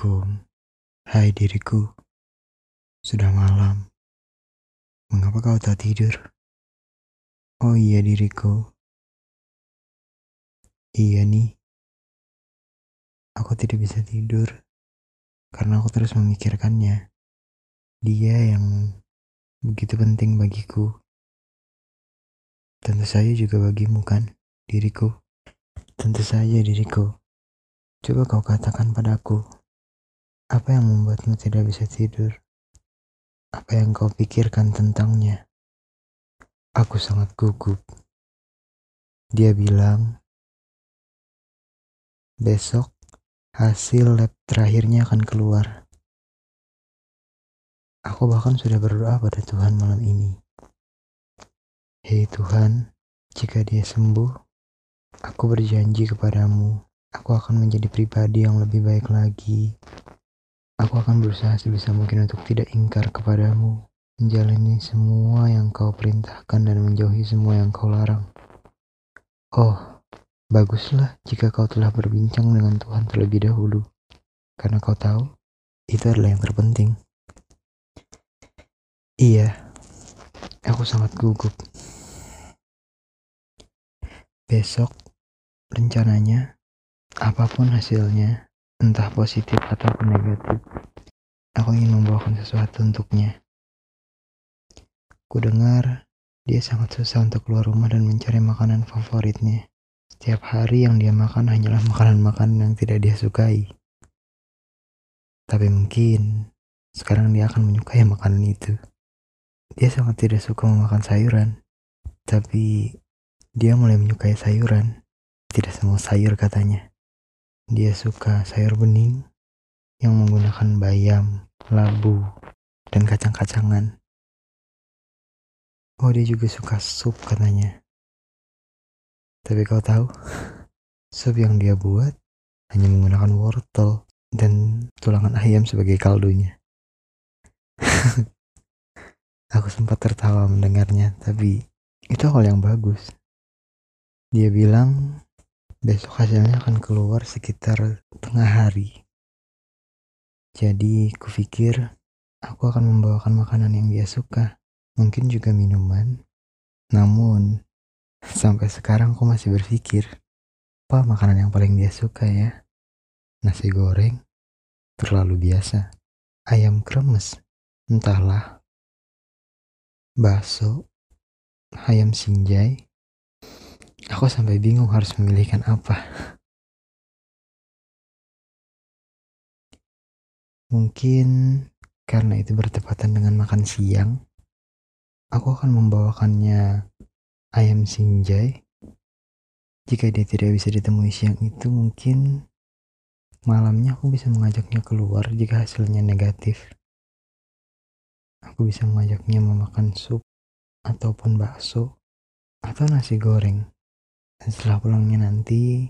Assalamualaikum. Hai diriku. Sudah malam. Mengapa kau tak tidur? Oh iya diriku. Iya nih. Aku tidak bisa tidur karena aku terus memikirkannya. Dia yang begitu penting bagiku. Tentu saja juga bagimu kan, diriku. Tentu saja diriku. Coba kau katakan padaku, apa yang membuatmu tidak bisa tidur? Apa yang kau pikirkan tentangnya? Aku sangat gugup. Dia bilang, besok hasil lab terakhirnya akan keluar. Aku bahkan sudah berdoa pada Tuhan malam ini. Hei Tuhan, jika dia sembuh, aku berjanji kepadamu Aku akan menjadi pribadi yang lebih baik lagi. Aku akan berusaha sebisa mungkin untuk tidak ingkar kepadamu, menjalani semua yang kau perintahkan dan menjauhi semua yang kau larang. Oh, baguslah jika kau telah berbincang dengan Tuhan terlebih dahulu, karena kau tahu itu adalah yang terpenting. Iya, aku sangat gugup. Besok, rencananya Apa pun hasilnya, entah positif ataupun negatif, aku ingin membawakan sesuatu untuknya. Ku dengar dia sangat susah untuk keluar rumah dan mencari makanan favoritnya. Setiap hari yang dia makan hanyalah makanan-makanan yang tidak dia sukai. Tapi mungkin sekarang dia akan menyukai makanan itu. Dia sangat tidak suka memakan sayuran, tapi dia mulai menyukai sayuran. Tidak semua sayur katanya. Dia suka sayur bening yang menggunakan bayam, labu, dan kacang-kacangan. Oh, dia juga suka sup katanya. Tapi kau tahu, sup yang dia buat hanya menggunakan wortel dan tulangan ayam sebagai kaldunya. Aku sempat tertawa mendengarnya, tapi itu hal yang bagus. Dia bilang Besok hasilnya akan keluar sekitar tengah hari. Jadi kupikir aku akan membawakan makanan yang dia suka. Mungkin juga minuman. Namun sampai sekarang aku masih berpikir apa makanan yang paling dia suka ya? Nasi goreng terlalu biasa. Ayam kremes entahlah. Bakso, ayam sinjai, Aku sampai bingung harus memilihkan apa. Mungkin karena itu bertepatan dengan makan siang, aku akan membawakannya ayam sinjai. Jika dia tidak bisa ditemui siang itu, mungkin malamnya aku bisa mengajaknya keluar jika hasilnya negatif. Aku bisa mengajaknya memakan sup ataupun bakso atau nasi goreng. Setelah pulangnya nanti,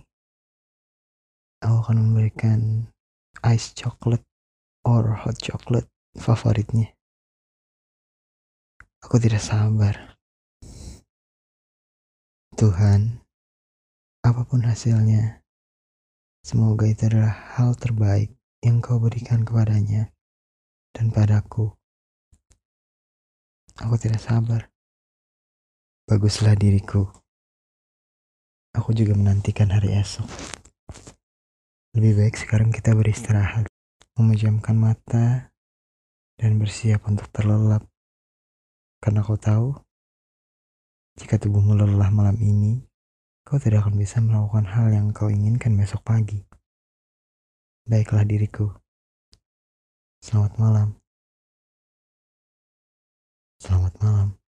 aku akan memberikan ice chocolate or hot chocolate favoritnya. Aku tidak sabar. Tuhan, apa pun hasilnya, semoga itu adalah hal terbaik yang kau berikan kepadanya dan padaku. Aku tidak sabar. Baguslah diriku. Aku juga menantikan hari esok. Lebih baik sekarang kita beristirahat, memejamkan mata, dan bersiap untuk terlelap. Karena kau tahu, jika tubuhmu lelah malam ini, kau tidak akan bisa melakukan hal yang kau inginkan besok pagi. Baiklah diriku. Selamat malam. Selamat malam.